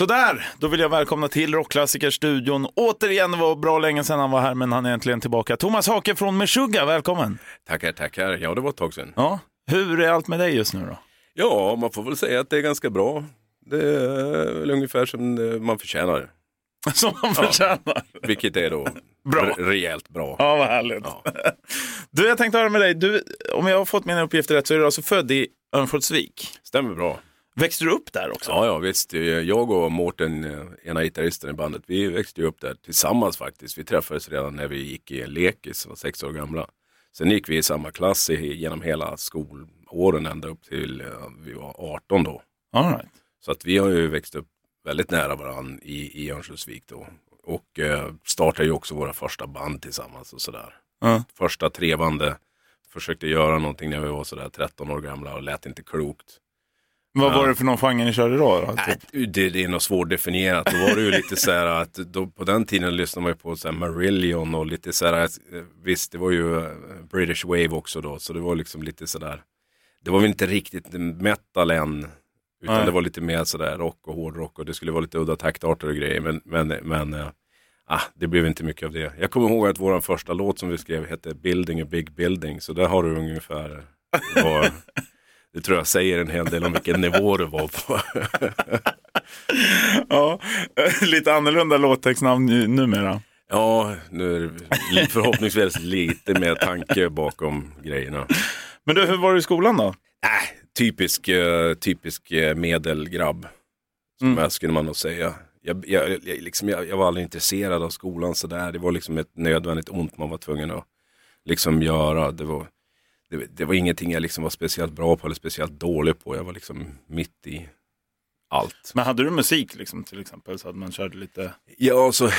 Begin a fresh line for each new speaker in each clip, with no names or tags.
Sådär, då vill jag välkomna till Rockklassikerstudion. Återigen, det var bra länge sedan han var här, men han är äntligen tillbaka. Thomas Hake från Meshuggah, välkommen!
Tackar, tackar. Ja, det var ett tag sedan.
Ja, hur är allt med dig just nu då?
Ja, man får väl säga att det är ganska bra. Det är väl ungefär som man förtjänar.
Som man förtjänar.
Vilket är då
Bra.
re- rejält bra.
Ja, vad härligt.
Ja.
Du, jag tänkte höra med dig. Du, om jag har fått mina uppgifter rätt så är du alltså född i Örnsköldsvik.
Stämmer bra.
Växte du upp där också?
Ja, ja, visst. Jag och Mårten, eh, ena gitarristen i bandet, vi växte ju upp där tillsammans faktiskt. Vi träffades redan när vi gick i lekis, var sex år gamla. Sen gick vi i samma klass genom hela skolåren ända upp till eh, vi var 18 då.
All right.
Så att vi har ju växt upp väldigt nära varandra i, i Örnsköldsvik då. Och eh, startade ju också våra första band tillsammans och sådär.
Ja.
Första trevande försökte göra någonting när vi var sådär 13 år gamla och lät inte klokt.
Vad var det för någon genre ni körde då? då?
Nej,
Typ?
det, det är nog svårdefinierat. Då var det ju lite så här att då, på den tiden lyssnade man ju på så här Marillion och lite så här, eh, visst det var ju eh, British Wave också då, så det var liksom lite så där. Det var väl inte riktigt metal än, utan
Nej.
det var lite mer så där rock och hårdrock och det skulle vara lite udda taktarter och grejer, men, men, men ah, det blev inte mycket av det. Jag kommer ihåg att vår första låt som vi skrev hette Building a Big Building, så där har du ungefär vad, det tror jag säger en hel del om vilken nivå du var på.
Ja, lite annorlunda låttextnamn nu- numera.
Ja, nu är det förhoppningsvis lite mer tanke bakom grejerna.
Men du, hur var du i skolan då?
Äh, typisk, eh, typisk eh, medelgrabb, som
Mm.
jag skulle man nog säga. Jag, jag, jag, liksom, jag var aldrig intresserad av skolan sådär. Det var liksom ett nödvändigt ont man var tvungen att liksom göra. Det var, det, det var ingenting jag liksom var speciellt bra på eller speciellt dålig på. Jag var liksom mitt i allt.
Men hade du musik liksom, till exempel så att man körde lite?
Ja, alltså,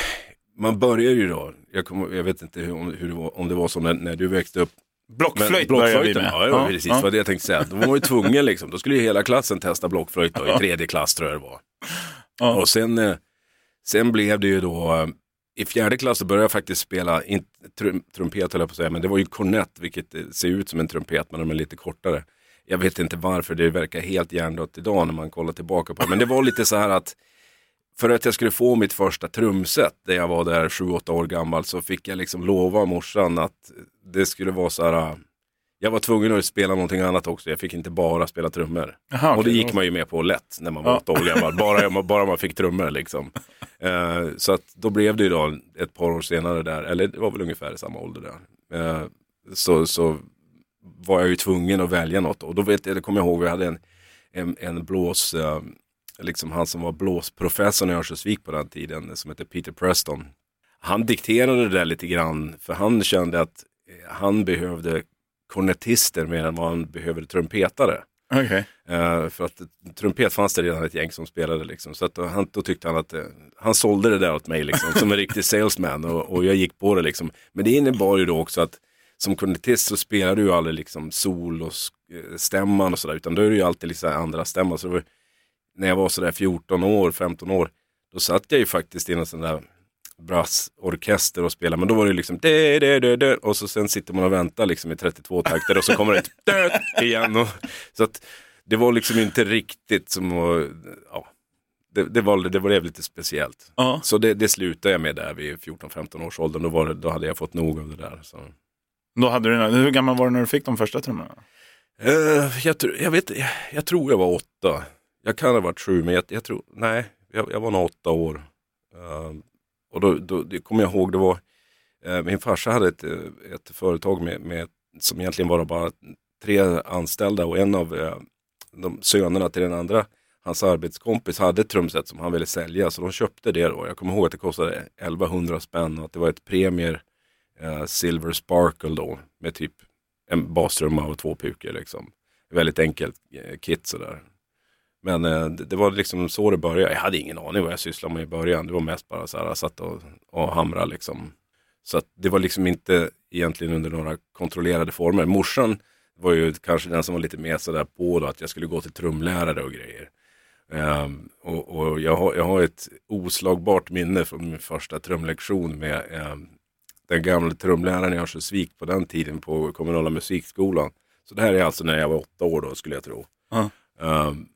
man börjar ju då. Jag, kommer, jag vet inte hur, om, hur det var, om det var så när, när du växte upp.
Blockflöjt
Men
började vi med.
Ja, ja, precis. Vad det jag tänkte säga. Då var man ju tvungen liksom. Då skulle ju hela klassen testa blockflöjt då, i tredje klass tror jag det var.
Ja.
Och sen, eh, sen blev det ju då, eh, i fjärde klass så började jag faktiskt spela, in, trum, trumpet höll jag på att säga, men det var ju kornett, vilket eh, ser ut som en trumpet, men de är lite kortare. Jag vet inte varför, det verkar helt hjärndött idag när man kollar tillbaka på det. Men det var lite så här att för att jag skulle få mitt första trumset, där jag var där 7-8 år gammal, så fick jag liksom lova morsan att det skulle vara så här, jag var tvungen att spela någonting annat också, jag fick inte bara spela trummor.
Jaha,
och det gick man ju med på lätt när man var
Ja.
8 år gammal, bara, bara man fick trummor liksom. Eh, så att då blev det ju då ett par år senare där, eller det var väl ungefär i samma ålder där. Eh, så, så var jag ju tvungen att välja något och då vet jag, det kommer jag ihåg, vi hade en, en, en blås, eh, liksom han som var blåsprofessorn i Örnsköldsvik på den tiden, som hette Peter Preston. Han dikterade det där lite grann, för han kände att eh, han behövde kornetister mer än vad han behövde trumpetare.
Okej.
Eh, för att trumpet fanns det redan ett gäng som spelade liksom. Så att då, han, då tyckte han att eh, han sålde det där åt mig liksom, som en riktig salesman och, och jag gick på det liksom. Men det innebar ju då också att som kornetist så spelar du ju aldrig liksom sol och eh, stämman och sådär utan då är det ju alltid liksom andra stämmar. Så var, när jag var sådär 14 år, 15 år, då satt jag ju faktiskt i en sån där brassorkester och spelade. Men då var det liksom det, det, det, det. och så sen sitter man och väntar liksom i 32 takter och så kommer det dö igen. Och, så att det var liksom inte riktigt som att, ja, det, det, var, det var lite speciellt.
Ja.
Så det, det slutade jag med där vid 14-15 års åldern. Då, var det, då hade jag fått nog av det där. Så.
Då hade du, hur gammal var du när du fick de första trummorna?
Eh, jag, tror- jag, vet, jag, jag tror jag var åtta. Jag kan ha varit sju, men jag, jag tror, nej, jag, var nog åtta år. Eh, och då, då det kommer jag ihåg, det var, eh, min farsa hade ett, eh, ett företag med, med, som egentligen var bara tre anställda och en av eh, de sönerna till den andra, hans arbetskompis, hade ett trumset som han ville sälja, så de köpte det då. Jag kommer ihåg att det kostade 1100 spänn och att det var ett premier eh, Silver Sparkle då, med typ en bastrumma och två pukor liksom. Väldigt enkelt eh, kit sådär. Men eh, det, var liksom så det började. Jag hade ingen aning vad jag sysslade med i början. Det var mest bara så här, jag satt och, och hamrade liksom. Så det var liksom inte egentligen under några kontrollerade former. Morsan var ju kanske den som var lite mer sådär på då, att jag skulle gå till trumlärare och grejer. Ehm, och och jag, har, jag har ett oslagbart minne från min första trumlektion med ehm, den gamla trumläraren i Örnsköldsvik på den tiden på kommunala musikskolan. Så det här är alltså när jag var åtta år då skulle jag tro.
Ja.
Ehm,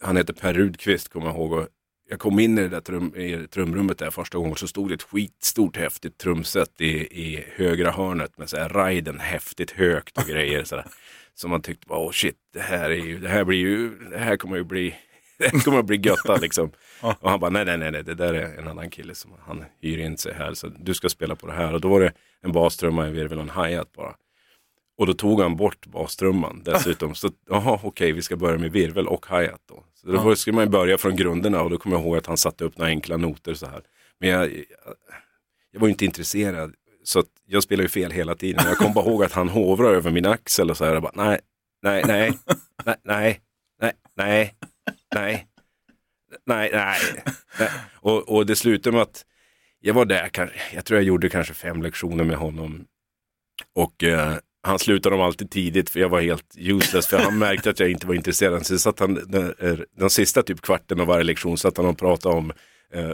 han heter Per Rudqvist kommer jag ihåg. Och jag kom in i det där trum, i trumrummet där första gången så stod det ett skitstort häftigt trumset i, i högra hörnet med så här Raiden häftigt högt och grejer. Så, där. så man tyckte, åh oh shit, det här, är ju, det här blir ju, det här kommer ju bli, det här kommer att bli götta liksom. Och han bara, nej, nej, nej, det där är en annan kille som han hyr in sig här, så du ska spela på det här. Och då var det en bastrumma, en virvel och en hi-hat bara. Och då tog han bort bastrumman dessutom. Så jaha, okej, okay, vi ska börja med virvel och hi-hat då. Så då skulle man ju börja från grunderna och då kommer jag ihåg att han satte upp några enkla noter så här. Men jag, jag, jag var inte intresserad. Så jag spelade ju fel hela tiden. Jag kom bara ihåg att han hovrar över min axel och så här. Jag bara, nej, nej, nej, nej, nej, nej, nej, nej, nej, nej. nej. Och, och det slutade med att jag var där, jag tror jag gjorde kanske fem lektioner med honom. Och eh, han slutade dem alltid tidigt för jag var helt useless för han märkte att jag inte var intresserad. Så satt han den, den sista typ kvarten av varje lektion satt han och pratade om eh,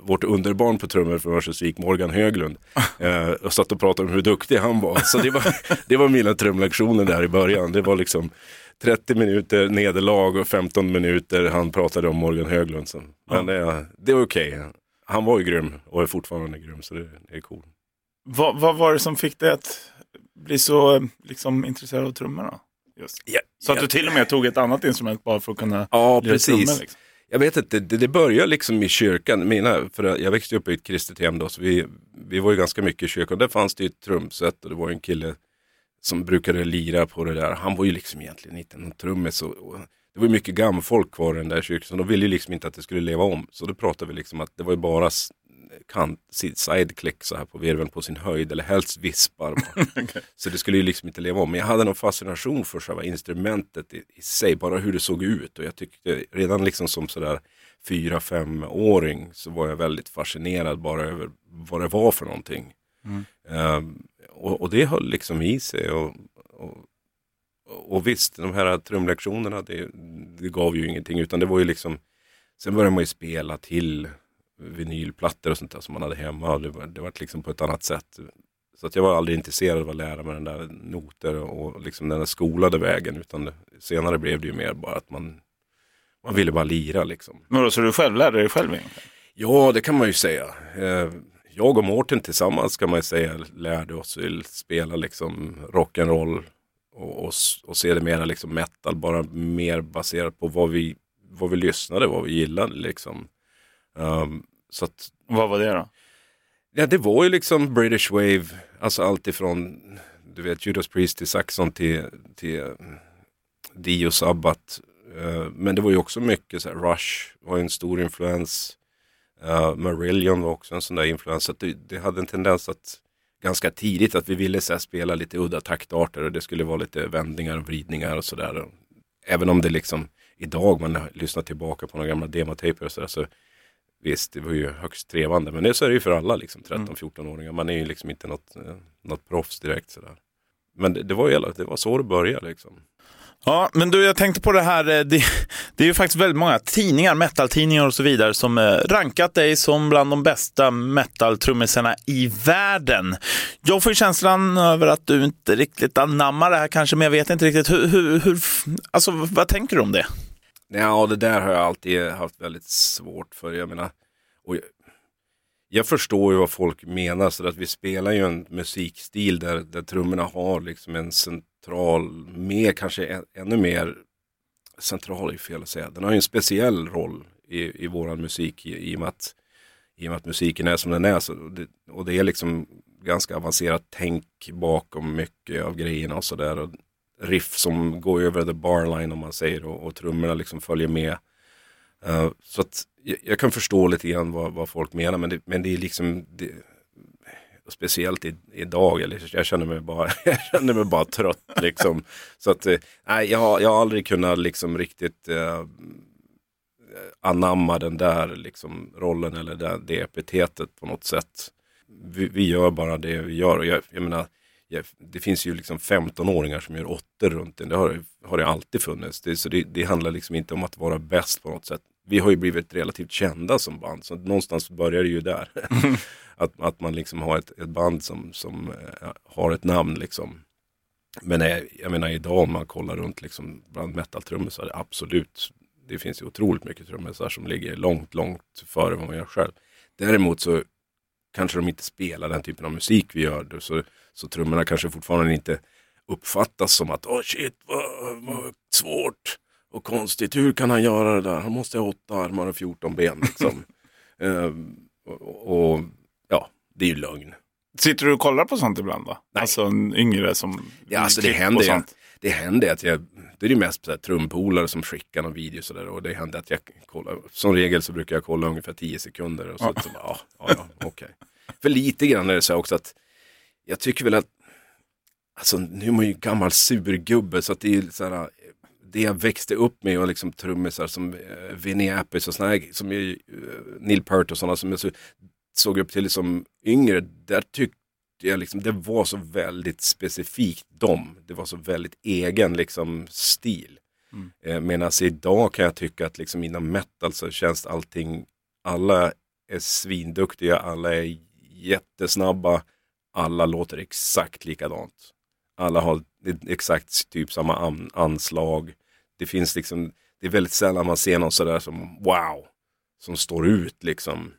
vårt underbarn på trummor från Örnsköldsvik, Morgan Höglund. Eh, och satt och pratade om hur duktig han var. Så det var, det var mina trumlektioner där i början. Det var liksom 30 minuter nederlag och 15 minuter han pratade om Morgan Höglund. Så. Men eh, det var okej. Okay. Han var ju grym och är fortfarande grym så det, det är coolt.
Vad, vad var det som fick dig att bli så liksom, intresserad av trummorna? Just. Ja, så att ja. du till och med tog ett annat instrument bara för att kunna
Ja, precis. Trummor, liksom. Jag vet inte, det, det började liksom i kyrkan. Mina, för jag växte upp i ett kristet hem då, så vi, vi var ju ganska mycket i kyrkan. Där fanns det ett trumset och det var en kille som brukade lira på det där. Han var ju liksom egentligen inte någon trummis. det var mycket gammalfolk kvar i den där kyrkan, så de ville ju liksom inte att det skulle leva om. Så då pratade vi liksom att det var ju bara kant, sideclick så här på virveln på sin höjd eller helst vispar. okay. Så det skulle ju liksom inte leva om. Men jag hade någon fascination för själva instrumentet i, i, sig, bara hur det såg ut. Och jag tyckte redan liksom som sådär fyra, femåring så var jag väldigt fascinerad bara över vad det var för någonting. Mm. Um, och, och, det höll liksom i sig. Och, och, och visst, de här trumlektionerna, det, det gav ju ingenting utan det var ju liksom Sen började man ju spela till vinylplattor och sånt där som man hade hemma. Det var, det var liksom på ett annat sätt. Så att jag var aldrig intresserad av att lära mig den där noter och liksom den där skolade vägen. Utan det, senare blev det ju mer bara att man, man ville bara lira liksom.
Men då, så du själv lärde dig själv egentligen?
Ja, det kan man ju säga. Eh, jag och Mårten tillsammans kan man ju säga lärde oss att spela liksom rock'n'roll och, och, och se det mera liksom metal, bara mer baserat på vad vi, vad vi lyssnade, vad vi gillade liksom. Um, så att,
Vad var det då?
Ja, det var ju liksom British Wave, alltså allt ifrån du vet Judas Priest till Saxon till, till Dio Sabbat. Uh, men det var ju också mycket så här, Rush var en stor influens. Uh, Marillion var också en sån där influens. det, det hade en tendens att ganska tidigt att vi ville så här, spela lite udda taktarter och det skulle vara lite vändningar och vridningar och sådär. Även om det liksom idag man lyssnar tillbaka på några gamla demotejper och sådär så Visst, det var ju högst trevande, men det så är det ju för alla liksom, 13-14-åringar. Man är ju liksom inte något, eh, något proffs direkt sådär. Men det, det, var ju, det var så det började liksom.
Ja, men du, jag tänkte på det här. Eh, det, det är ju faktiskt väldigt många tidningar, metaltidningar och så vidare, som eh, rankat dig som bland de bästa metaltrummisarna i världen. Jag får känslan över att du inte riktigt anammar det här kanske, men jag vet inte riktigt. Hur, hur, hur alltså, vad tänker du om det?
Ja, det där har jag alltid haft väldigt svårt för. Jag menar, och jag, jag förstår ju vad folk menar, så att vi spelar ju en musikstil där, där trummorna har liksom en central, mer kanske ännu mer central är fel att säga. Den har ju en speciell roll i, i våran musik i, i, och med att, i och med att musiken är som den är. Så det, och det är liksom ganska avancerat tänk bakom mycket av grejerna och sådär riff som går över the barline om man säger och, och trummorna liksom följer med. Uh, så att jag, jag, kan förstå lite grann vad, vad folk menar men det, men det är liksom det, Speciellt i, idag, eller jag känner mig bara, jag känner mig bara trött liksom. Så att, eh, nej, jag, har, jag har aldrig kunnat liksom riktigt eh, anamma den där liksom rollen eller det, det epitetet på något sätt. Vi, vi, gör bara det vi gör och jag, jag menar, det finns ju liksom 15-åringar som gör åttor runt den. Det har, har det alltid funnits. Det, så det, det, handlar liksom inte om att vara bäst på något sätt. Vi har ju blivit relativt kända som band, så någonstans börjar det ju där. att, att man liksom har ett, ett band som, som äh, har ett namn liksom. Men äh, jag menar idag om man kollar runt liksom bland det absolut det finns ju otroligt mycket trummisar som ligger långt, långt före vad man gör själv. Däremot så kanske de inte spelar den typen av musik vi gör. Så, så trummorna kanske fortfarande inte uppfattas som att åh oh shit vad, vad svårt och konstigt. Hur kan han göra det där? Han måste ha åtta armar och 14 ben. Liksom. uh, och, och, ja, det är ju lögn.
Sitter du och kollar på sånt ibland då? Nej. Alltså en yngre som
Ja, alltså det händer, det händer att jag, det är ju mest så trumpolare som skickar någon video sådär och det händer att jag kollar. Som regel så brukar jag kolla ungefär 10 sekunder och så, ja. så bara, ja, ja, ja okej. Okay. För lite grann är det så också att jag tycker väl att, alltså nu är man ju gammal surgubbe så att det är så här, det jag växte upp med och liksom trummisar som uh, Vinnie Appice och sådana här, som uh, Neil Peart och sådana som jag så, såg upp till som yngre, där tyckte jag liksom, det var så väldigt specifikt dem. Det var så väldigt egen liksom stil. Mm. Eh, Medan idag kan jag tycka att liksom inom metal så känns allting, alla är svinduktiga, alla är jättesnabba, alla låter exakt likadant. Alla har exakt typ samma an anslag. Det finns liksom, det är väldigt sällan man ser någon sådär som wow, som står ut liksom.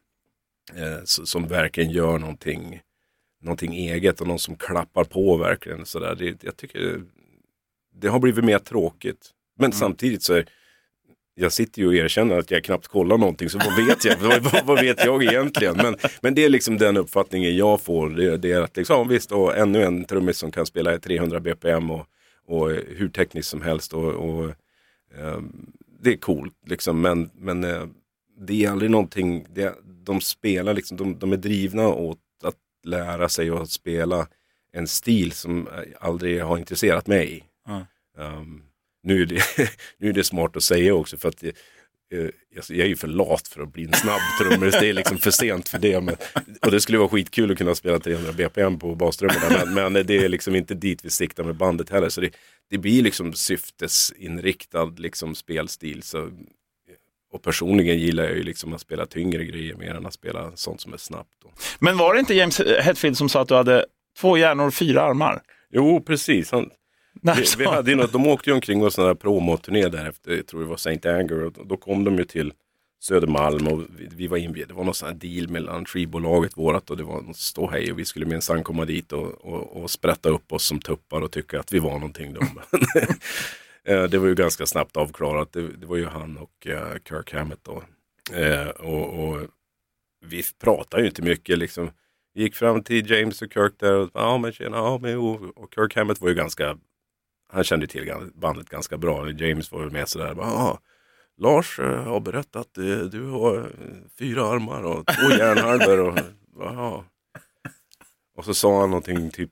Eh, som verkligen gör någonting, någonting eget och någon som klappar på verkligen. Sådär. Det, jag tycker det har blivit mer tråkigt. Men mm. samtidigt så är jag sitter ju och erkänner att jag knappt kollar någonting, så vad vet jag, vad, vad, vet jag egentligen? Men, men det är liksom den uppfattningen jag får. Det, det är att liksom, visst, och ännu en trummis som kan spela i 300 bpm och, och hur tekniskt som helst. Och, och eh, det är coolt, liksom, men, men eh, det är aldrig någonting, det, de spelar liksom, de, de är drivna åt att lära sig att spela en stil som aldrig har intresserat mig. Mm. Um, nu, är det, nu är det smart att säga också för att uh, jag är ju för lat för att bli en snabb trummis. det är liksom för sent för det. Men, och det skulle vara skitkul att kunna spela 300 BPM på bastrummorna. Men, men, det är liksom inte dit vi siktar med bandet heller. Så det, det blir liksom syftesinriktad liksom spelstil. Så och personligen gillar jag ju liksom att spela tyngre grejer mer än att spela sånt som är snabbt.
Men var det inte James Hetfield som sa att du hade två hjärnor och fyra armar?
Jo, precis. Han, vi, vi, hade något, de åkte ju omkring och sådana promoturné där efter, jag tror det var St. Anger, och då kom de ju till Södermalm och vi, vi var inbjudna. Det var någon sån här deal mellan skivbolaget vårat och det var något ståhej och vi skulle minsann komma dit och, och, och sprätta upp oss som tuppar och tycka att vi var någonting. Eh, det var ju ganska snabbt avklarat. Det, det var ju han och uh, Kirk Hammett då. Uh, och, och, vi pratade ju inte mycket liksom. Vi gick fram till James och Kirk där och ja men tjena, ja men jo. Och Kirk Hammett var ju ganska, han kände till bandet ganska bra. James var med sådär, ja. Lars uh, har berättat att du har fyra armar och två hjärnhalvor. Och, och så sa han någonting typ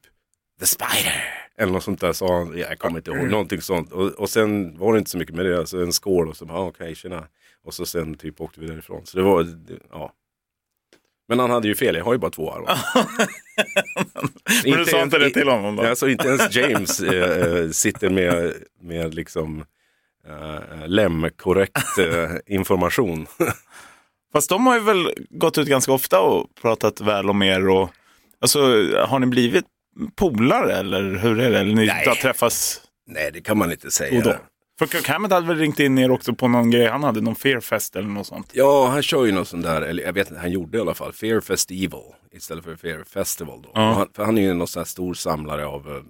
The Spider. Eller något sånt där sa han, jag kommer inte ihåg, någonting sånt. Och, och sen var det inte så mycket med det, alltså en skål och så bara, ah, okej, okay, tjena. Och så sen typ åkte vi därifrån. Så det var, ja. Men han hade ju fel, jag har ju bara två armar.
Men du sa inte det till honom då?
Alltså inte ens James äh, sitter med, med liksom äh, lämkorrekt äh, information.
Fast de har ju väl gått ut ganska ofta och pratat väl om er och Alltså, har ni blivit polare eller hur är det? Eller ni Nej. träffas?
Nej, det kan man inte säga.
För Kirk Hammett hade väl ringt in er också på någon grej, han hade någon Fearfest eller något sånt?
Ja, han kör ju någon sån där, eller jag vet inte, han gjorde i alla fall, Fear Festival istället för Fear Festival då. Ja. Han, för han är ju någon sån här stor samlare av uh,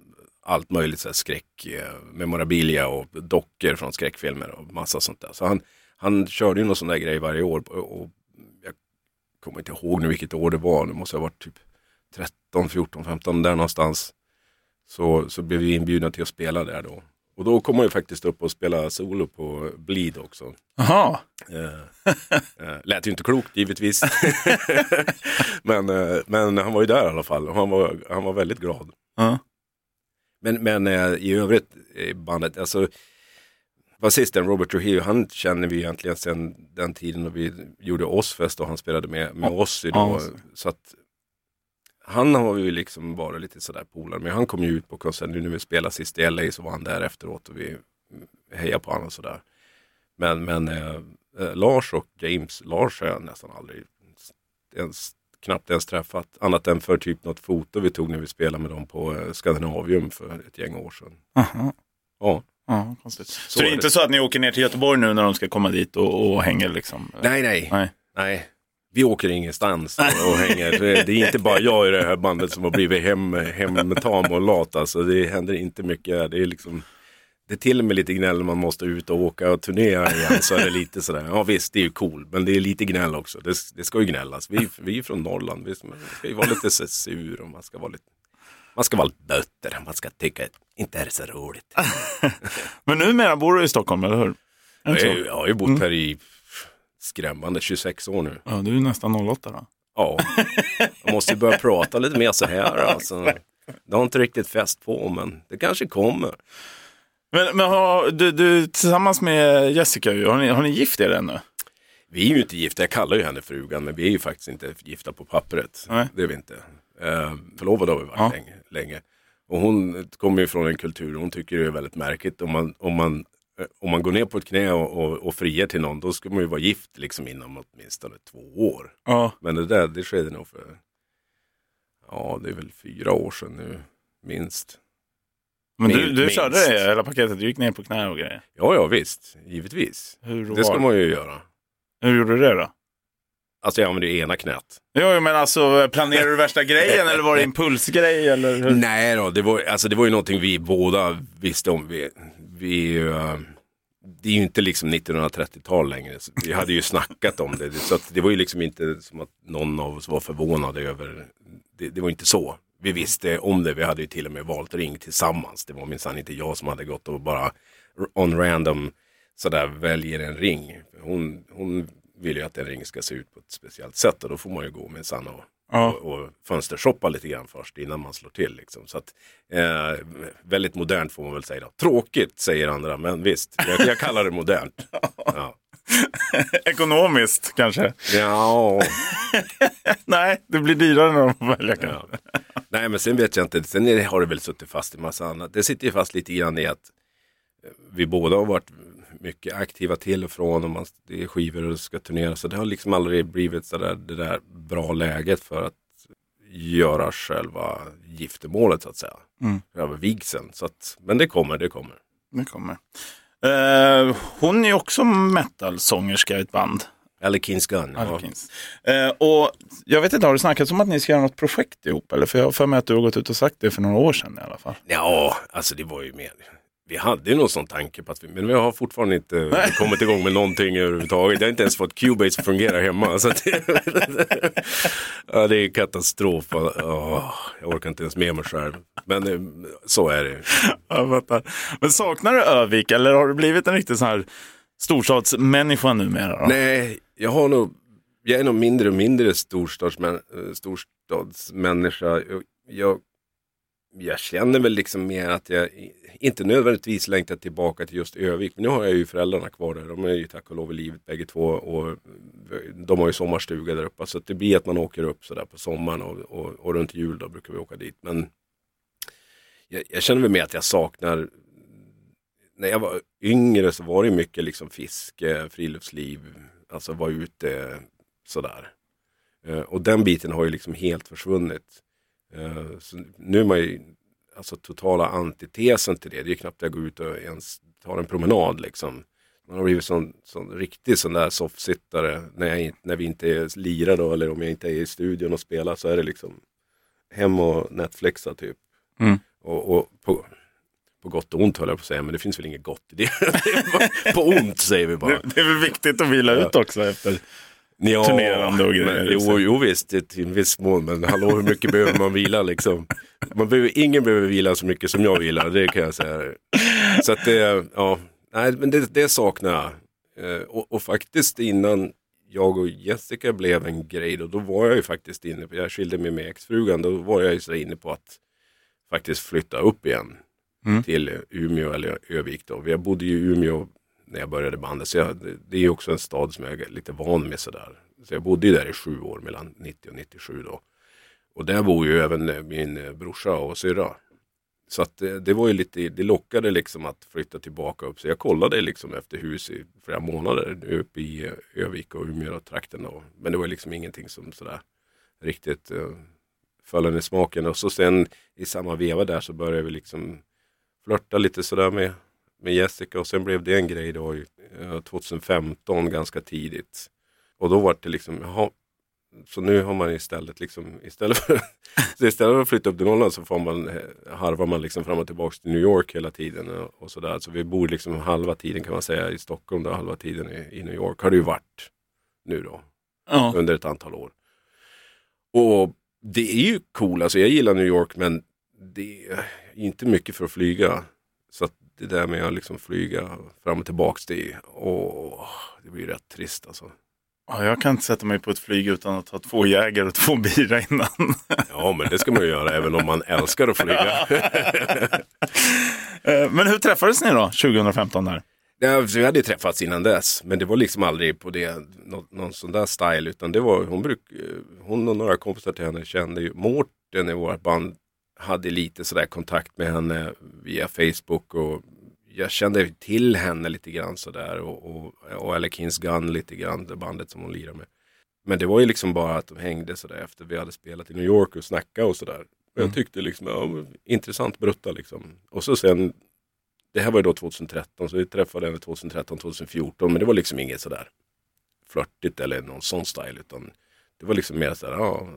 allt möjligt, så här skräck, uh, memorabilia och dockor från skräckfilmer och massa sånt där. Så han, han körde ju någon sån där grej varje år och, och jag kommer inte ihåg nu vilket år det var, det måste ha varit typ 13, 14, 15 där någonstans. Så, så blev vi inbjudna till att spela där då. Och då kom man ju faktiskt upp och spela solo på Bleed också.
Jaha.
Eh, eh, lät ju inte klokt givetvis. men, eh, men han var ju där i alla fall han var, han var väldigt glad.
Uh.
Men, men eh, i övrigt i bandet, alltså basisten Robert Trujillo, han känner vi egentligen sedan den tiden när vi gjorde Ozzfest och han spelade med, med oss. Då, Så att han har ju liksom varit lite sådär polare men han kom ju ut på konserten, nu när vi spelade sist i LA så var han där efteråt och vi hejade på honom och sådär. Men, men eh, eh, Lars och James, Lars har jag nästan aldrig ens, knappt ens träffat. Annat än för typ något foto vi tog när vi spelade med dem på eh, Skandinavium för ett gäng år sedan.
Aha.
Ja.
Ja, konstigt. Så,
Så
det är
är
inte
det.
så att ni åker ner till Göteborg nu när de ska komma dit och, och hänger liksom?
Nej, nej,
Nej.
nej. Vi åker ingenstans och hänger. Det är inte bara jag i det här bandet som har blivit hem, hemtam och lat. Alltså, det händer inte mycket. Det är liksom det är till och med lite gnäll när man måste ut och åka och turnera igen. Så är det lite sådär, ja visst det är ju cool, men det är lite gnäll också. Det, det ska ju gnällas. Vi, vi är från Norrland, vi ska ju vara lite så sur och man ska vara lite man ska vara lite bötter, man ska tycka att inte är det så roligt.
Men numera bor du i Stockholm, eller hur?
Jag, jag har ju bott här i skrämmande 26 år nu.
Ja, du är nästan 08 då.
Ja, man måste ju börja prata lite mer så här. Alltså. Det har inte riktigt fäst på, men det kanske kommer.
Men, men har, du, du tillsammans med Jessica, har ni, har ni gift er ännu?
Vi är ju inte gifta, jag kallar ju henne frugan, men vi är ju faktiskt inte gifta på pappret.
Nej.
Det är vi inte. Eh, förlovade har vi varit
Ja.
länge, länge. Och hon kommer ju från en kultur, hon tycker det är väldigt märkligt om man, om man, om man går ner på ett knä och, och, och friar till någon, då ska man ju vara gift liksom inom åtminstone två år.
Ja.
Men det där, det skedde nog för, ja det är väl fyra år sedan nu, minst.
Men du,
Minst.
du körde det hela paketet, du gick ner på knä och grejer.
Ja, ja visst, givetvis.
Hur,
Det ska man ju göra.
Hur gjorde du det då?
Alltså jag använder ju ena knät.
Jo, jo, men alltså planerade du värsta grejen eller var det impulsgrej? Eller hur?
Nej då, det var, alltså, det var ju någonting vi båda visste om. Vi, vi, eh, det är ju inte liksom 1930-tal längre. Så Vi hade ju snackat om det. Så att det var ju liksom inte som att någon av oss var förvånad över. Det, det var inte så. Vi visste om det. Vi hade ju till och med valt ring tillsammans. Det var minsann inte jag som hade gått och bara on random sådär väljer en ring. Hon, hon vill ju att en ring ska se ut på ett speciellt sätt och då får man ju gå minsann och
Ja.
och, och fönstershoppa lite grann först innan man slår till. Liksom. Så att, eh, väldigt modernt får man väl säga. Då. Tråkigt säger andra, men visst, jag, jag kallar det modernt. Ja.
Ekonomiskt kanske?
Ja,
Nej, det blir dyrare när de kanske.
ja. Nej, men sen vet jag inte. Sen har det väl suttit fast i massa annat. Det sitter ju fast lite grann i att eh, vi båda har varit mycket aktiva till och från och man, det är skivor och det ska turnera. Så det har liksom aldrig blivit så där, det där bra läget för att göra själva giftermålet så att säga.
Mm.
Över vigseln. Så att, men det kommer, det kommer.
Det kommer. Eh, hon är också metal-sångerska i ett band.
Eller Kings Gun. Ja.
Eh, och jag vet inte, har du snackat om att ni ska göra något projekt ihop? Eller? För jag har för mig att du har gått ut och sagt det för några år sedan i alla fall.
ja, alltså det var ju mer. Vi hade ju någon sån tanke på att vi, men vi har fortfarande inte kommit igång med någonting överhuvudtaget. Jag har inte ens fått Cubase att fungera hemma. Så det, ja, det är katastrof. Ja, jag orkar inte ens med mig själv. Men eh, så är det.
Jag fattar. Men saknar du Övik eller har du blivit en riktig sån här storstadsmänniska numera? Då?
Nej, jag har nog, jag är nog mindre och mindre storstadsmän, eh, storstadsmänniska. Jag, jag, jag känner väl liksom mer att jag inte nödvändigtvis längtar tillbaka till just Övik. Men nu har jag ju föräldrarna kvar där. De är ju tack och lov i livet bägge två. Och de har ju sommarstuga där uppe. Så det blir att man åker upp sådär på sommaren och, och, och runt jul då brukar vi åka dit. Men jag, jag känner väl mer att jag saknar när jag var yngre så var det mycket liksom fiske, friluftsliv, alltså vara ute sådär. Eh, och den biten har ju liksom helt försvunnit. Eh, så nu är man ju alltså totala antitesen till det. Det är ju knappt jag går ut och ens tar en promenad liksom. Man har blivit sån, sån riktig sån där soffsittare när, jag, när vi inte är lirar då eller om jag inte är i studion och spelar så är det liksom hem och Netflixa typ.
Mm.
Och, och på, på gott och ont höll jag på att säga, men det finns väl inget gott i det. På ont säger vi bara.
Det, det är väl viktigt att vila ut också efter.
Ja,
turnerande och grejer,
Men,
liksom.
jo, jo visst, det- till en viss mån, men hallå hur mycket behöver man vila liksom? Man behöver, ingen behöver vila så mycket som jag vilar, det kan jag säga. Så att det, ja, nej, men det, det saknar jag. Eh, och, och faktiskt innan jag och Jessica blev en grej, då, då var jag ju faktiskt inne på, jag skilde mig med exfrugan, då var jag ju så inne på att faktiskt flytta upp igen
Mm.
till Umeå eller Övik då. Jag bodde ju i Umeå när jag började bandet, så jag, det- är ju också en stad som jag är lite van med sådär. Så jag bodde ju där i sju år, mellan 90 och 97 då. Och där bor ju även eh, min eh, brorsa och syrra. Så att eh, det, var ju lite, det lockade liksom att flytta tillbaka upp. Så jag kollade liksom efter hus i flera månader uppe i Övik och Umeå-trakten då. Men det var liksom ingenting som sådär riktigt uh, föll en i smaken. Och så sen i samma veva där så började vi liksom flörta lite sådär med, med Jessica och sen blev det en grej då 2015 ganska tidigt. Och då var det liksom, jaha, så nu har man istället liksom, istället för, istället för att flytta upp till Norrland så får man, eh, harvar man liksom fram och tillbaka till New York hela tiden. Och, och sådär. Så vi bor liksom halva tiden kan man säga i Stockholm, då, halva tiden i, i New York har det ju varit nu då. Ja. Under ett antal år. Och det är ju cool, alltså jag gillar New York men det är inte mycket för att flyga. Så att det där med att liksom flyga fram och tillbaka, det, åh, det blir rätt trist alltså.
Ja, jag kan inte sätta mig på ett flyg utan att ha två jägare och två bira innan.
Ja, men det ska man ju göra även om man älskar att flyga.
Eh, men hur träffades ni då, 2015 där?
Ja, vi hade träffats innan dess, men det var liksom aldrig på det, någon, någon sån där style, utan det var, hon, bruk, hon och några kompisar till henne kände ju, Mårten i vårt band hade lite sådär kontakt med henne via Facebook och jag kände till henne lite grann sådär och, och, och Alec Gun lite grann, det bandet som hon lirar med. Men det var ju liksom bara att de hängde sådär efter vi hade spelat i New York och snackade och sådär. Och mm. jag tyckte liksom, ja, intressant brutta liksom. Och så sen, det här var ju då 2013, så vi träffade henne 2013, 2014, men det var liksom inget sådär flörtigt eller någon sån style, utan det var liksom mer sådär, ja,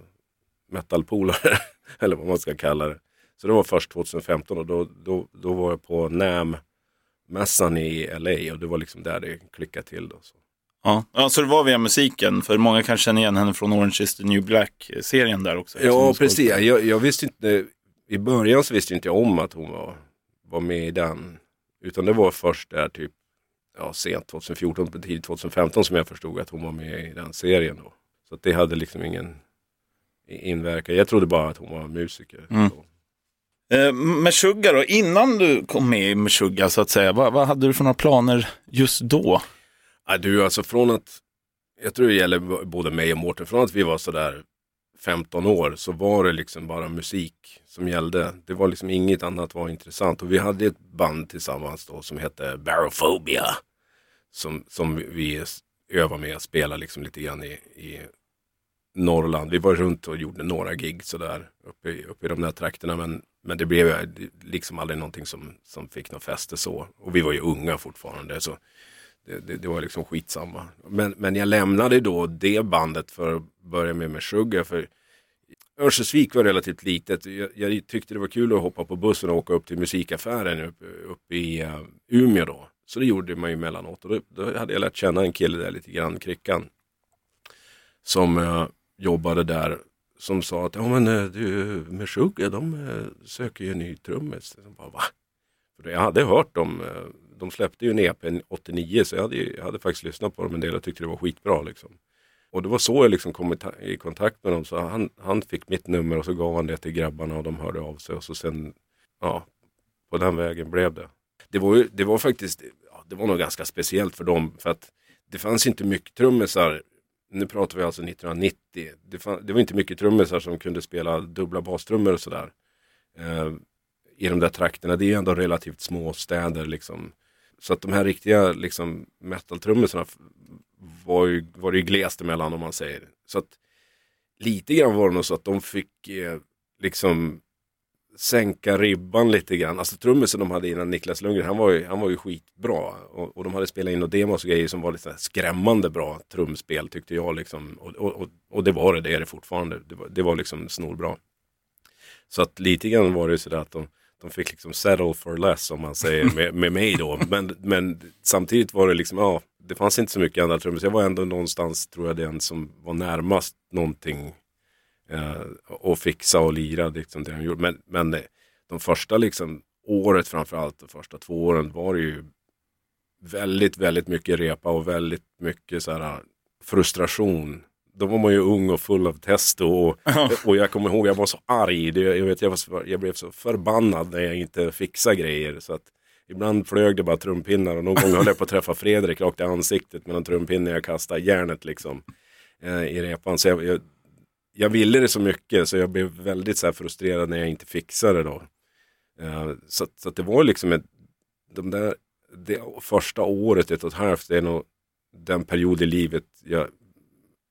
metalpolare, eller vad man ska kalla det. Så det var först 2015 och då, då, då var jag på NAM mässan i LA och det var liksom där det klickade till. Då, så.
Ja. ja, så det var via musiken, för många kan känna igen henne från Orange is the new black-serien där också.
Ja, precis. Jag, jag, visste inte, i början så visste inte jag om att hon var, var med i den. Utan det var först där typ ja, sent 2014, tidigt 2015 som jag förstod att hon var med i den serien. Då. Så det hade liksom ingen inverkan. Jag trodde bara att hon var musiker. Mm.
Eh, Meshuggah då, innan du kom med i Meshuggah så att säga, vad, vad, hade du för några planer just då?
Ja, du, alltså från att, jag tror det gäller både mig och Mårten, från att vi var sådär 15 år så var det liksom bara musik som gällde. Det var liksom inget annat var intressant och vi hade ett band tillsammans då som hette Barophobia. Som, som vi övade med att spela liksom lite grann i, i Norrland. Vi var runt och gjorde några gig sådär uppe i, uppe i de där trakterna men men det blev liksom aldrig någonting som, som fick något fäste så. Och vi var ju unga fortfarande. så det, det, det, var liksom skitsamma. Men, men jag lämnade då det bandet för att börja med Meshuggah. För Örnsköldsvik var relativt litet. Jag, jag, tyckte det var kul att hoppa på bussen och åka upp till musikaffären uppe upp i uh, Umeå då. Så det gjorde man ju emellanåt. Och då, då hade jag lärt känna en kille där lite grann, Krickan. Som uh, jobbade där som sa att ja, men, eh, du, Meshuggah de eh, söker ju en ny trummis. Jag, jag hade hört dem. Eh, de släppte ju en EP 89 så jag hade, jag hade faktiskt lyssnat på dem en del och tyckte det var skitbra. Liksom. Och det var så jag liksom kom i kontakt med dem. Så han, han fick mitt nummer och så gav han det till grabbarna och de hörde av sig. Och så sen, ja, på den vägen blev det. Det var, det var faktiskt, ja, det var nog ganska speciellt för dem. För att det fanns inte mycket trummisar nu pratar vi alltså 1990. Det, fann, det var inte mycket trummisar som kunde spela dubbla bastrummor och sådär. Eh, I de där trakterna. Det är ju ändå relativt små städer liksom. Så att de här riktiga liksom, metal-trummisarna var, ju, var det ju glest emellan om man säger. Så att lite grann var det nog så att de fick eh, liksom sänka ribban lite grann. Alltså trummisen de hade innan Niklas Lundgren, han var ju, han var ju skitbra. Och, och de hade spelat in och demos och grejer som var lite skrämmande bra trumspel tyckte jag. Liksom. Och, och, och, det var det, det är det fortfarande. Det var, det var liksom snorbra. Så att lite grann var det sådär att de, de fick liksom settle for less om man säger med, med mig då. Men, men samtidigt var det liksom, ja, det fanns inte så mycket andra trummor. Så jag var ändå någonstans, tror jag, den som var närmast någonting och fixa och lira liksom det han gjorde. Men, men de första liksom året framförallt, de första två åren var det ju väldigt, väldigt mycket repa och väldigt mycket så här frustration. Då var man ju ung och full av test och, och jag kommer ihåg jag var så arg. Det, jag, vet, jag, var, jag blev så förbannad när jag inte fixade grejer. Så att ibland flög det bara trumpinnar och någon gång höll jag på att träffa Fredrik rakt i ansiktet med en trumpinne jag kastade järnet liksom eh, i repan. Så jag, jag, jag ville det så mycket så jag blev väldigt så här frustrerad när jag inte fixade det då. Uh, så, så det var liksom ett, de där, det första året, ett och ett halvt, det är nog den period i livet jag,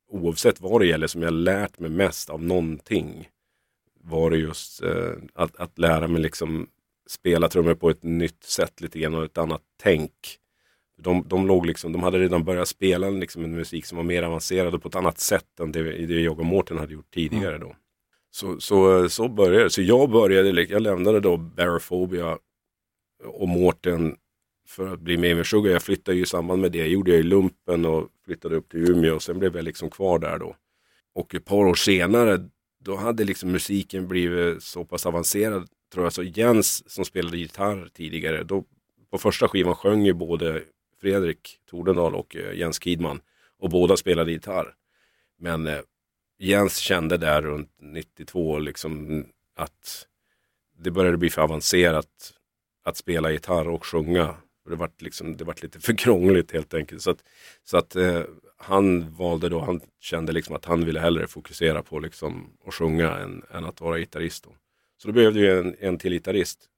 oavsett vad det gäller, som jag lärt mig mest av någonting. Var det just uh, att, att lära mig liksom spela trummor på ett nytt sätt lite grann och ett annat tänk. De, de, låg liksom, de hade redan börjat spela liksom en musik som var mer avancerad och på ett annat sätt än det, det jag och Mårten hade gjort tidigare då. Så, så, så började det. Så jag började, liksom, jag lämnade då Barophobia och Mårten för att bli med i Sugar. Jag flyttade ju i samband med det, gjorde jag i lumpen och flyttade upp till Umeå och sen blev jag liksom kvar där då. Och ett par år senare, då hade liksom musiken blivit så pass avancerad tror jag. Så Jens som spelade gitarr tidigare, då på första skivan sjöng ju både Fredrik Tordendal och eh, Jens Kidman. Och båda spelade gitarr. Men eh, Jens kände där runt 92 liksom att det började bli för avancerat att spela gitarr och sjunga. Det vart liksom, det vart lite för krångligt helt enkelt. Så att, så att eh, han valde då, han kände liksom att han ville hellre fokusera på liksom att sjunga än, än att vara gitarrist. Då. Så då behövde vi en, en till gitarrist.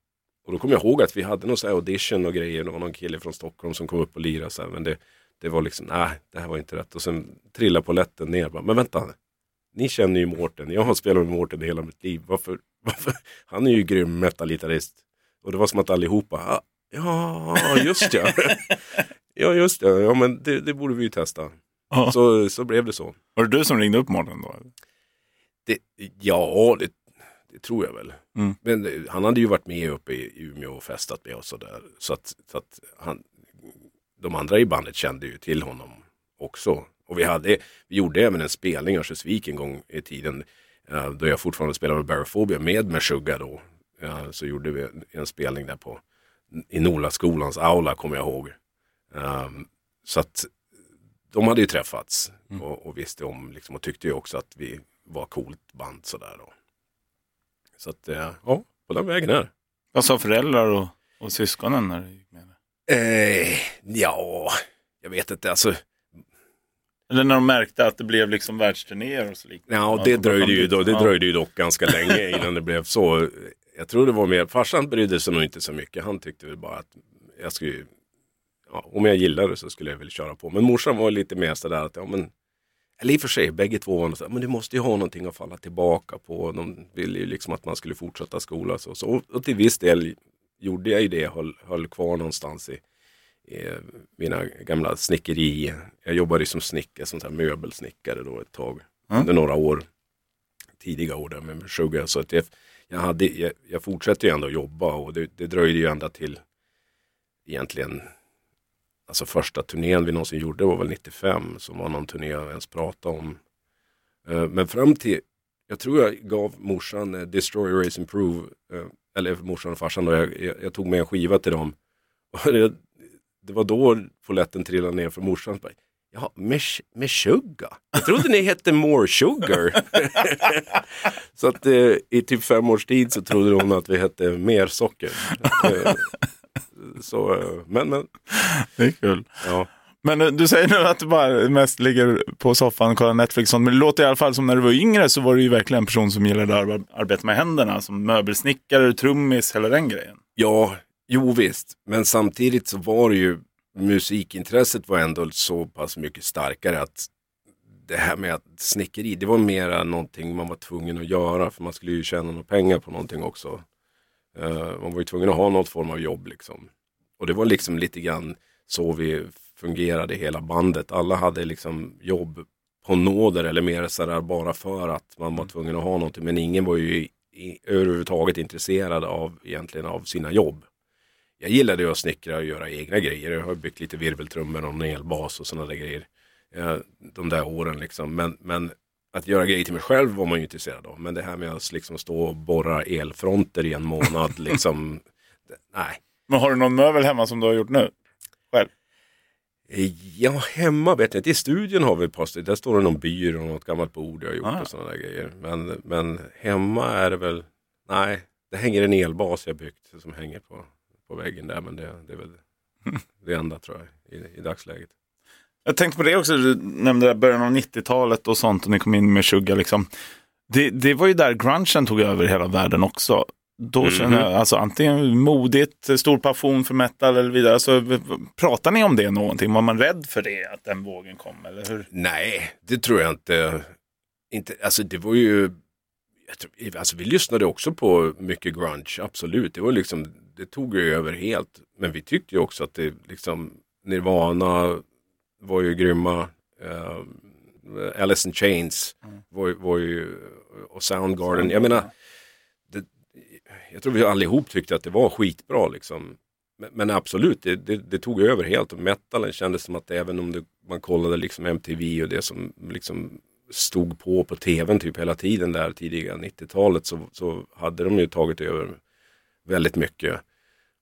Och då kommer jag ihåg att vi hade någon så audition och grejer. Det var någon kille från Stockholm som kom upp och lirade. Så här, men det, det var liksom, nej, det här var inte rätt. Och sen trillade polletten ner. Bara, men vänta, ni känner ju Mårten. Jag har spelat med Mårten hela mitt liv. Varför, varför? Han är ju grym metalgitarrist. Och det var som att allihopa, ah, ja, just ja. ja, just det. Ja, men det, det borde vi ju testa. Ja. Så, så blev det så.
Var det du som ringde upp Mårten då?
Det, ja, det, det, tror jag väl. Mm. Men han hade ju varit med uppe i Umeå och festat med oss och där. Så att, så att han, de andra i bandet kände ju till honom också. Och vi, hade, vi gjorde även en spelning i Örnsköldsvik en gång i tiden. Uh, då jag fortfarande spelade med Barophobia med Meshuggah då. Uh, så gjorde vi en, spelning där på i Nolaskolans aula kommer jag ihåg. Um, så att de hade ju träffats mm. och, och, visste om liksom, och tyckte ju också att vi var coolt band sådär då. Så att uh, ja, på den vägen är
Vad sa föräldrar och, och syskonen när du gick med?
Eh, ja, jag vet inte. Alltså,
eller när de märkte att det blev liksom världsturnéer och så liknande.
Ja, det dröjde, ju, då, det dröjde ju dock ganska länge innan det blev så. Jag tror det var mer, farsan brydde sig nog inte så mycket. Han tyckte väl bara att jag skulle, ja, om jag gillade det så skulle jag väl köra på. Men morsan var lite mer sådär att, ja men, eller i och för sig, bägge två var så men du måste ju ha någonting att falla tillbaka på. De ville ju liksom att man skulle fortsätta skola. Så, så, och till viss del gjorde jag ju det, höll, höll kvar någonstans i, i mina gamla snickeri. Jag jobbade som snickare, som så möbelsnickare då ett tag. Mm. Under några år. Tidiga år där med Sugar. Så att jag, jag, hade, jag, jag fortsatte ju ändå jobba och det, det dröjde ju ända till egentligen Alltså första turnén vi någonsin gjorde var väl 95 som var någon turné jag ens pratade om. Uh, men fram till, jag tror jag gav morsan uh, Destroy, Race, Improve, uh, eller morsan och farsan då, jag, jag, jag, tog med en skiva till dem. Det, det var då polletten trillade ner för morsan. Bara, Ja, sugar? Jag trodde ni hette More Sugar. så att eh, i typ fem års tid så trodde hon att vi hette Mer Socker. Så, eh, men, men.
Det är kul. Ja. Men eh, du säger nu att du bara mest ligger på soffan och kollar Netflix. Men det låter i alla fall som när du var yngre så var du ju verkligen en person som gillade att arbeta med händerna. Som möbelsnickare, trummis, hela den grejen.
Ja, jo visst. Men samtidigt så var det ju musikintresset var ändå så pass mycket starkare att det här med att snickeri, det var mera någonting man var tvungen att göra för man skulle ju tjäna några pengar på någonting också. Uh, man var ju tvungen att ha något form av jobb liksom. Och det var liksom lite grann så vi fungerade hela bandet. Alla hade liksom jobb på nåder eller mer sådär bara för att man var mm. tvungen att ha någonting. Men ingen var ju i, överhuvudtaget intresserad av egentligen av sina jobb jag gillade ju att snickra och göra egna grejer. Jag har byggt lite virveltrummor och en elbas och sådana där grejer. De där åren liksom. Men, men att göra grejer till mig själv var man ju intresserad av. Men det här med att liksom stå och borra elfronter i en månad, liksom, nej.
Men har du någon möbel hemma som du har gjort nu? Själv?
Ja, hemma vet jag inte. I studion har vi ett par stycken. Där står det någon byrå och något gammalt bord jag har gjort ah. och sådana där grejer. Men, men hemma är det väl, nej, det hänger en elbas jag byggt som hänger på på väggen där. Men det, det är väl det enda tror jag i, i dagsläget.
Jag tänkte på det också, du nämnde början av 90-talet och sånt och ni kom in med Sugar. Liksom. Det, det var ju där grungen tog över hela världen också. Då mm -hmm. känner jag, alltså antingen modigt, stor passion för metal eller vidare. Alltså, pratar ni om det någonting? Var man rädd för det, att den vågen kom? Eller hur?
Nej, det tror jag inte. inte alltså det var ju tror, alltså vi lyssnade också på mycket grunge, absolut. Det var liksom, det tog ju över helt. Men vi tyckte ju också att det liksom, Nirvana var ju grymma. Uh, Alice in Chains mm. var, var ju, och Soundgarden. Jag menar, det, jag tror vi allihop tyckte att det var skitbra liksom. Men, men absolut, det, det, det, tog över helt. Och metalen kändes som att även om man kollade liksom MTV och det som liksom stod på på tvn typ hela tiden där tidiga 90-talet så, så hade de ju tagit över väldigt mycket.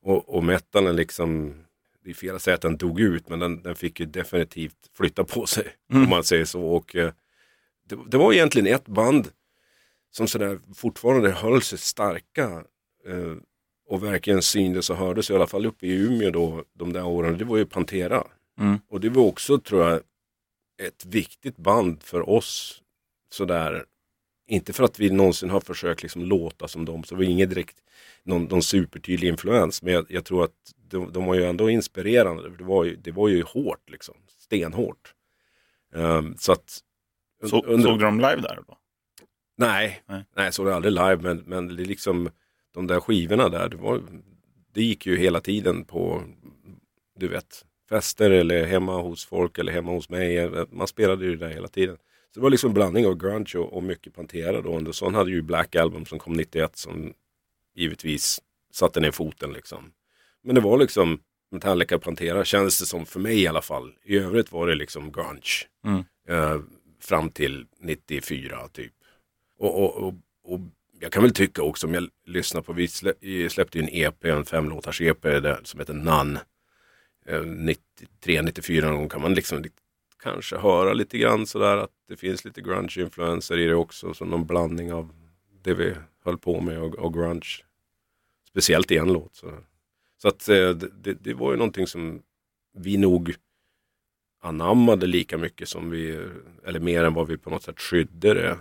Och, och metalen liksom, det är fel att säga att den dog ut men den, den fick ju definitivt flytta på sig mm. om man säger så. Och eh, det, det, var egentligen ett band som sådär fortfarande höll sig starka eh, och verkligen syndes och hördes i alla fall uppe i Umeå då de där åren. Det var ju Pantera. Mm. Och det var också tror jag ett viktigt band för oss sådär. Inte för att vi någonsin har försökt liksom låta som dem, så det var inget direkt någon, någon supertydlig influens. Men jag, jag tror att de, de, var ju ändå inspirerande. Det var ju, det var ju hårt liksom, stenhårt. Um, så att,
så, under... Såg du dem live där då?
Nej, nej, nej såg det aldrig live. Men, men det liksom, de där skivorna där, det, var, det gick ju hela tiden på, du vet, fester eller hemma hos folk eller hemma hos mig. Man spelade ju där hela tiden. Det var liksom en blandning av grunge och, och mycket Pantera då. Anderson hade ju Black Album som kom 91 som givetvis satte ner foten liksom. Men det var liksom Metallica Pantera kändes det som för mig i alla fall. I övrigt var det liksom grunge. Mm. Eh, fram till 94 typ. Och, och, och, och, jag kan väl tycka också om jag lyssnar på, vi släppte ju en EP, en femlåtars EP där, som heter None. 93, 94 någon gång kan man liksom kanske höra lite grann sådär att det finns lite grunge-influenser i det också. Som någon blandning av det vi höll på med och, och grunge. Speciellt i en låt. Så, så att eh, det, det, var ju någonting som vi nog anammade lika mycket som vi, eller mer än vad vi på något sätt skydde det.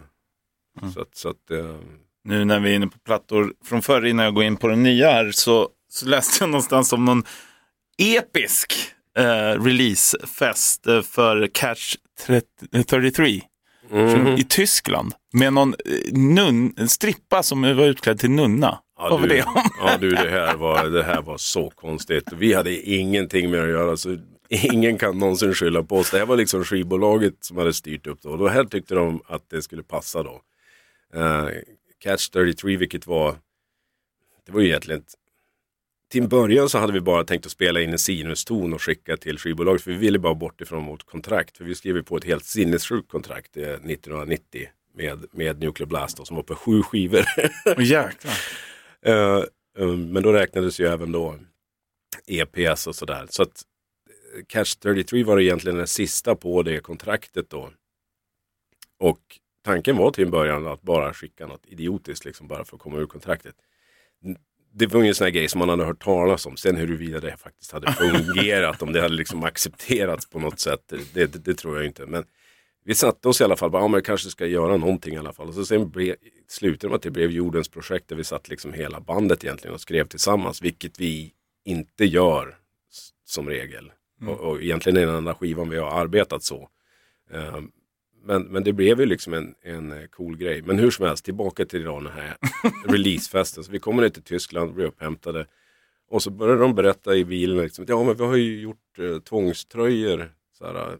Mm. Så att, så att, uh...
Nu när vi är inne på plattor från förr innan jag går in på den nya här så, så läste jag någonstans om någon episk eh, releasefest eh, för Catch 33 mm. i Tyskland med någon eh, nun, strippa som var utklädd till nunna.
Ja, Vad var det om? Ja du, det här, var, det här var så konstigt. Vi hade ingenting med att göra. Så ingen kan någonsin skylla på oss. Det här var liksom skivbolaget som hade styrt upp det. Och då här tyckte de att det skulle passa då. Uh, Catch 33, vilket var, det var ju egentligen ett till en början så hade vi bara tänkt att spela in en sinuston och skicka till skivbolaget. För vi ville bara bort ifrån vårt kontrakt. För vi skrev på ett helt sinnessjukt kontrakt 1990 eh, med, med Nuclear Blast då, som var på sju skivor.
Oh, jäklar.
uh, uh, men då räknades ju även då EPS och sådär. Så att Catch 33 var egentligen den sista på det kontraktet då. Och tanken var till en början att bara skicka något idiotiskt liksom bara för att komma ur kontraktet det var ju en sån här grej som man hade hört talas om. Sen huruvida det faktiskt hade fungerat, om det hade liksom accepterats på något sätt, det, det, det tror jag inte. Men vi satte oss i alla fall, bara, ja men kanske ska göra någonting i alla fall. Och så sen ble, slutade det med att det blev jordens projekt där vi satt liksom hela bandet egentligen och skrev tillsammans, vilket vi inte gör som regel. Mm. Och, och egentligen är den enda skivan vi har arbetat så. Um, men, men det blev ju liksom en, en eh, cool grej. Men hur som helst, tillbaka till den här releasefesten. Så vi kommer ner till Tyskland, blir upphämtade. Och så började de berätta i bilen, liksom, ja men vi har ju gjort eh, tvångströjor. Så här,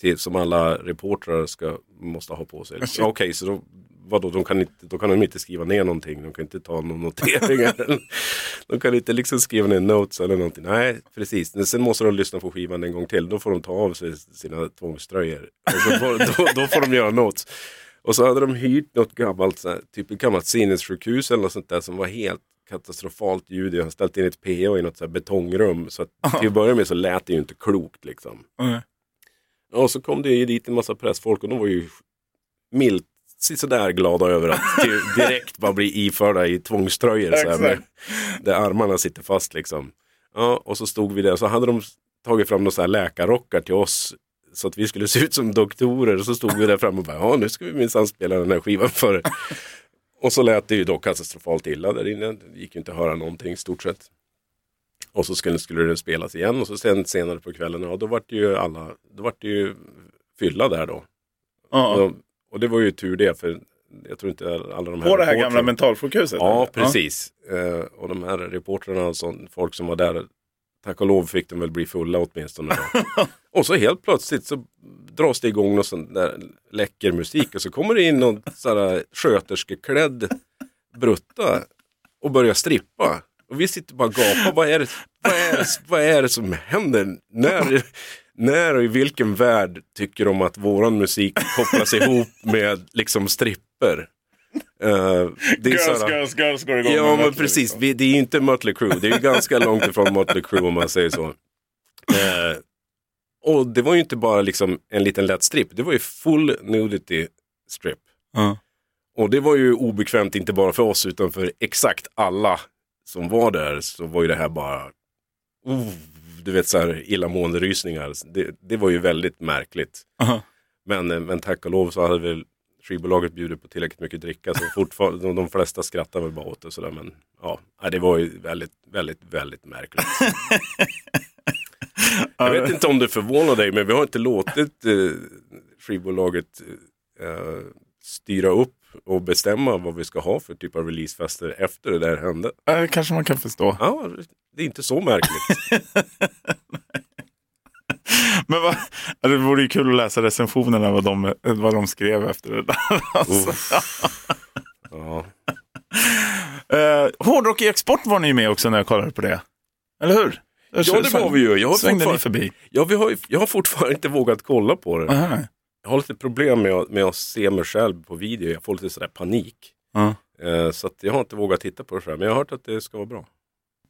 till, som alla reportrar ska, måste ha på sig. Okej, okay, så då vadå, de kan inte, då kan de inte skriva ner någonting, de kan inte ta några noteringar. de kan inte liksom skriva ner notes eller någonting. Nej, precis. Men sen måste de lyssna på skivan en gång till, då får de ta av sig sina tvångströjor. Får, då, då, får de göra notes. Och så hade de hyrt något gammalt, här, typ ett gammalt sinnessjukhus eller något sånt där som var helt katastrofalt ljud. Jag har ställt in ett PA i något så här betongrum. Så att, till att börja med så lät det ju inte klokt liksom. Mm. Och så kom det ju dit en massa pressfolk och de var ju milt sådär glada över att direkt bara bli iförda i tvångströjor. så här, med, där armarna sitter fast liksom. Ja, och så stod vi där så hade de tagit fram några läkarrockar till oss. Så att vi skulle se ut som doktorer. Och så stod vi där framme och bara, ja nu ska vi minsann spela den här skivan för Och så lät det ju då katastrofalt illa där inne. Det gick ju inte att höra någonting i stort sett. Och så skulle, skulle det spelas igen och så sen senare på kvällen, ja då vart det ju alla, då vart det ju fylla där då. Ja. Och det var ju tur det, för jag tror inte alla de här
På det här gamla mentalsjukhuset?
Ja,
eller?
precis. Eh, och de här reportrarna och sånt, folk som var där, tack och lov fick de väl bli fulla åtminstone. Och så helt plötsligt så dras det igång någon sån där läcker musik och så kommer det in någon sån sköterskeklädd brutta och börjar strippa. Och vi sitter bara och gapar, vad är det, vad är det, vad är det som händer? När, när och i vilken värld tycker de att våran musik kopplas ihop med liksom stripper? Eh, det är
Girls,
så här-
girls, girls går igång.
Ja men precis,
liksom.
vi, det är ju inte Mötley Crüe. Det är ju ganska långt ifrån Mötley Crüe om man säger så. Eh, och det var ju inte bara liksom en liten lätt strip, det var ju full nudity strip.
Ja.
Och det var ju obekvämt inte bara för oss utan för exakt alla som var där så var ju det här bara, oh, du vet så här illamående rysningar. Det, det var ju väldigt märkligt.
Aha.
Men, eh, men tack och lov så hade väl skivbolaget bjudit på tillräckligt mycket dricka så fortfarande, de, de flesta skrattar väl bara åt det sådär men ja, det var ju väldigt, väldigt, väldigt märkligt. Jag vet inte om det förvånar dig men vi har inte låtit eh, skivbolaget eh, styra upp och bestämma vad vi ska ha för typ av releasefester efter det där hände.
Det kanske man kan förstå.
Ja, det är inte så märkligt.
Men vad, ja, det vore ju kul att läsa recensionerna vad de, vad de skrev efter det där. Alltså.
Ja.
Eh, Hårdrock i export var ni med också när jag kollade på det. Eller hur?
ja, det var vi ju. Jag har,
förbi?
ja, vi har, jag har fortfarande inte vågat kolla på det.
Aha.
Jag har lite problem med att, med att se mig själv på video. Jag får lite sådär panik.
Ja.
Eh, så att jag har inte vågat titta på det själv. Men jag har hört att det ska vara bra.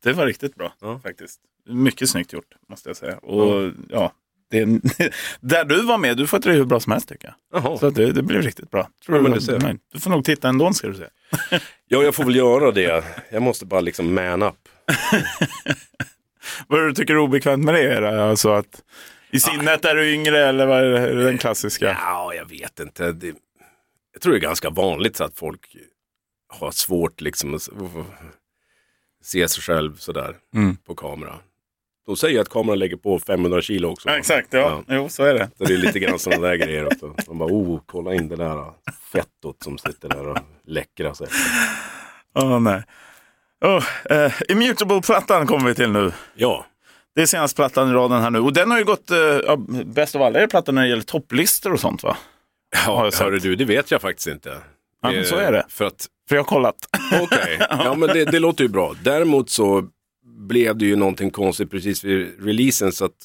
Det var riktigt bra
Ja.
faktiskt. Mycket snyggt gjort måste jag säga. Och ja, det, där du var med, du får det hur bra som helst tycker jag.
Jaha.
Så det, det blev riktigt bra. Tror
Ja,
du,
du
nej, du får nog titta ändå ska du se.
Ja, jag får väl göra det. Jag måste bara liksom man up.
Vad du tycker är obekvämt med det Alltså att i sinnet är du yngre eller vad är det, är det den klassiska?
Ja, jag vet inte. Det, jag tror det är ganska vanligt så att folk har svårt liksom att se sig själv sådär
Mm.
på kamera. De säger att kameran lägger på 500 kilo också.
Ja, exakt, ja. Jo, så är det.
Så det är lite grann sådana där grejer också. De bara, oh, kolla in det där fettot som sitter där och läckrar sig.
Åh nej. Oh, eh, Immutable-plattan kommer vi till nu.
Ja,
Det är senaste plattan i raden här nu. Och den har ju gått, eh, ja, bäst av alla är det plattan när det gäller topplistor och sånt va?
Ja hörru du, det vet jag faktiskt inte.
Ja, men så är det.
För att
För jag har kollat.
Okej, ja men det, det låter ju bra. Däremot så blev det ju någonting konstigt precis vid releasen. Så att,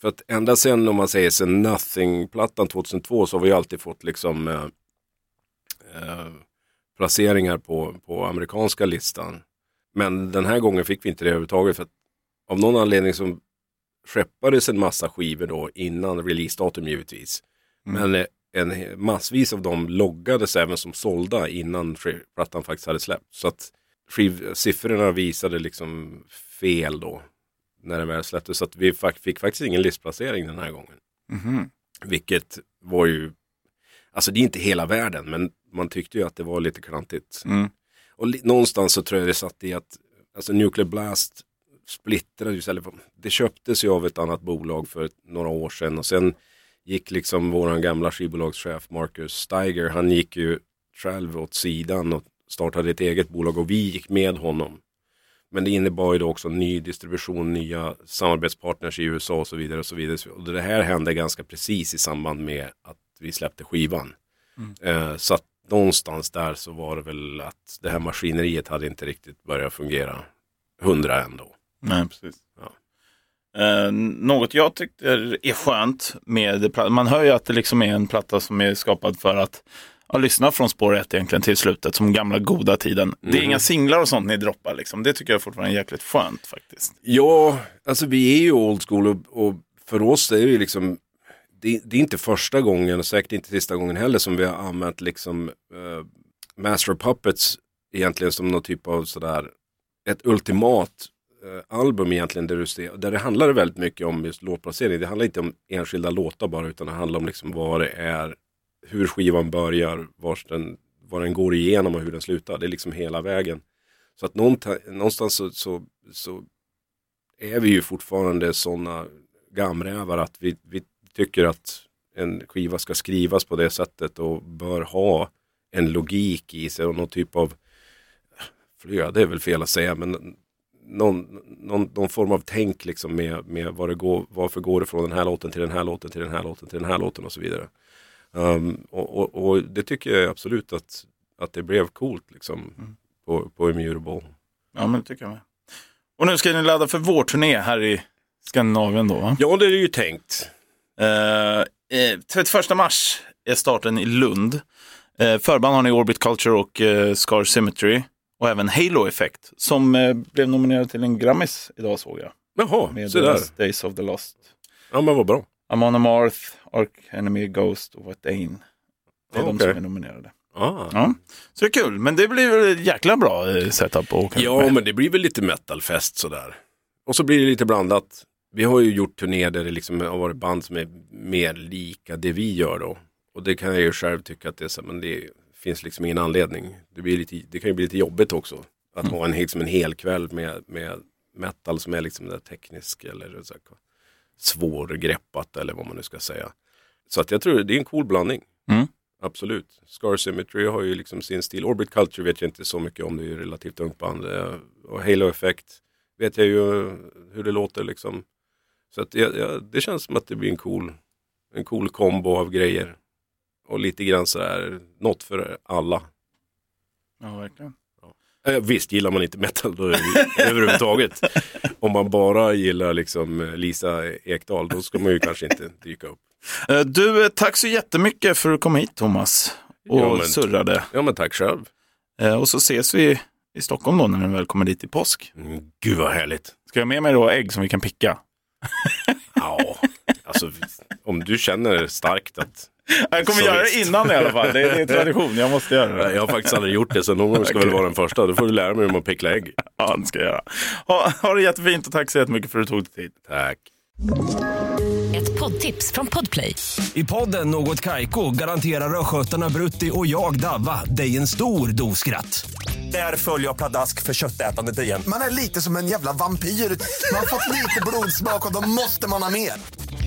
för att ända sen om man säger sen Nothing-plattan 2002 så har vi ju alltid fått liksom eh, eh, placeringar på, på amerikanska listan. Men den här gången fick vi inte det överhuvudtaget för att av någon anledning så skeppades en massa skivor då innan releasedatum givetvis. Men eh, en, massvis av dem loggades även som sålda innan plattan faktiskt hade släppts. Så att skiv, siffrorna visade liksom fel då när den väl släpptes. Så att vi fick faktiskt ingen listplacering den här gången.
Mhm.
Vilket var ju, alltså det är inte hela världen men man tyckte ju att det var lite klantigt.
Mm.
Och någonstans så tror jag det satt i att alltså Nuclear Blast splittrades, eller det köptes ju av ett annat bolag för några år sedan och sen gick liksom våran gamla skivbolagschef Marcus Steiger, han gick ju själv åt sidan och startade ett eget bolag och vi gick med honom. Men det innebar ju då också ny distribution, nya samarbetspartners i USA och så vidare. Och så vidare. Och det här hände ganska precis i samband med att vi släppte skivan. Eh, så att någonstans där så var det väl att det här maskineriet hade inte riktigt börjat fungera hundra ändå.
Nej, precis.
Ja.
Eh, något jag tycker är skönt med man hör ju att det liksom är en platta som är skapad för att ja, lyssna från spår ett egentligen till slutet, som gamla goda tiden. Det är inga singlar och sånt ni droppar liksom. Det tycker jag fortfarande är jäkligt skönt faktiskt.
Ja, alltså vi är ju old school och, och för oss är det ju liksom det, det är inte första gången och säkert inte sista gången heller som vi har använt liksom eh, Master of Puppets egentligen som någon typ av sådär ett ultimat Eh, album egentligen där, du ser, där det handlar väldigt mycket om just låtplacering. Det handlar inte om enskilda låtar bara utan det handlar om liksom vad det är, hur skivan börjar, vars den, vad den går igenom och hur den slutar. Det är liksom hela vägen. Så att någonstans så, så, så är vi ju fortfarande sådana gamrävar att vi, vi tycker att en skiva ska skrivas på det sättet och bör ha en logik i sig och någon typ av flöde är väl fel att säga men någon, någon, någon form av tänk liksom med, med vad det går, varför går det från den här låten till den här låten till den här låten till den här låten och så vidare. Um, och, och, och, det tycker jag absolut att, att det blev coolt liksom mm. på, på Immutable.
Ja men det tycker jag med. Och nu ska ni ladda för vår turné här i Skandinavien då? Va?
Ja det är ju tänkt.
Uh, 31 mars är starten i Lund. Uh, förband har ni Orbit Culture och uh, Scar Symmetry. Och även Halo Effect som uh, blev nominerad till en Grammis idag såg jag.
Jaha,
med
så där.
Days of the Lost.
Ja men vad bra.
Amon Amarth, Ark Enemy, Ghost och What Dane. Det är okay. de som är nominerade.
Ah.
Ja. Så det är kul, men det blir väl jäkla bra eh, setup åka
Ja, med. men det blir väl lite metalfest sådär. Och så blir det lite blandat. Vi har ju gjort turnéer där det liksom har varit band som är mer lika det vi gör då. Och det kan jag ju själv tycka att det är så, men det finns liksom ingen anledning. Det, blir lite, det kan ju bli lite jobbigt också. Att mm. ha en, liksom en hel kväll med, med metal som är liksom där teknisk eller så här, svårgreppat eller vad man nu ska säga. Så att jag tror det är en cool blandning.
Mm.
Absolut. Scar Symmetry har ju liksom sin stil. Orbit Culture vet jag inte så mycket om, det är ju relativt ungt band. Eh, och Halo Effect vet jag ju hur det låter liksom. Så att ja, ja, det känns som att det blir en cool, en cool kombo av grejer. Och lite grann så här, något för alla.
Ja, verkligen.
Eh, visst, gillar man inte metal då överhuvudtaget. Om man bara gillar liksom eh, Lisa Ekdahl, då ska man ju kanske inte dyka upp.
Eh, du, tack så jättemycket för att du kom hit Thomas och ja, men, surrade.
Ja, men tack själv.
Och så ses vi i Stockholm då när du väl kommer dit i påsk.
Mm, gud vad härligt.
Ska jag med mig då ägg som vi kan picka?
ja, alltså om du känner starkt att
jag kommer så göra det innan i alla fall. Det är, det är tradition, jag måste göra det.
Jag har faktiskt aldrig gjort det, så någon gång ska okay. väl vara den första. Då får du lära mig hur man picklar ägg.
Ja, det ska jag göra. Ha, ha det jättefint och tack så jättemycket för att du tog dig tid.
Tack.
Ett poddtips från Podplay.
I podden Något Kaiko garanterar östgötarna Brutti och jag, Davva, dig en stor dos skratt. Där följer jag pladask för köttätandet igen.
Man är lite som en jävla vampyr. Man har fått lite blodsmak och då måste man ha mer.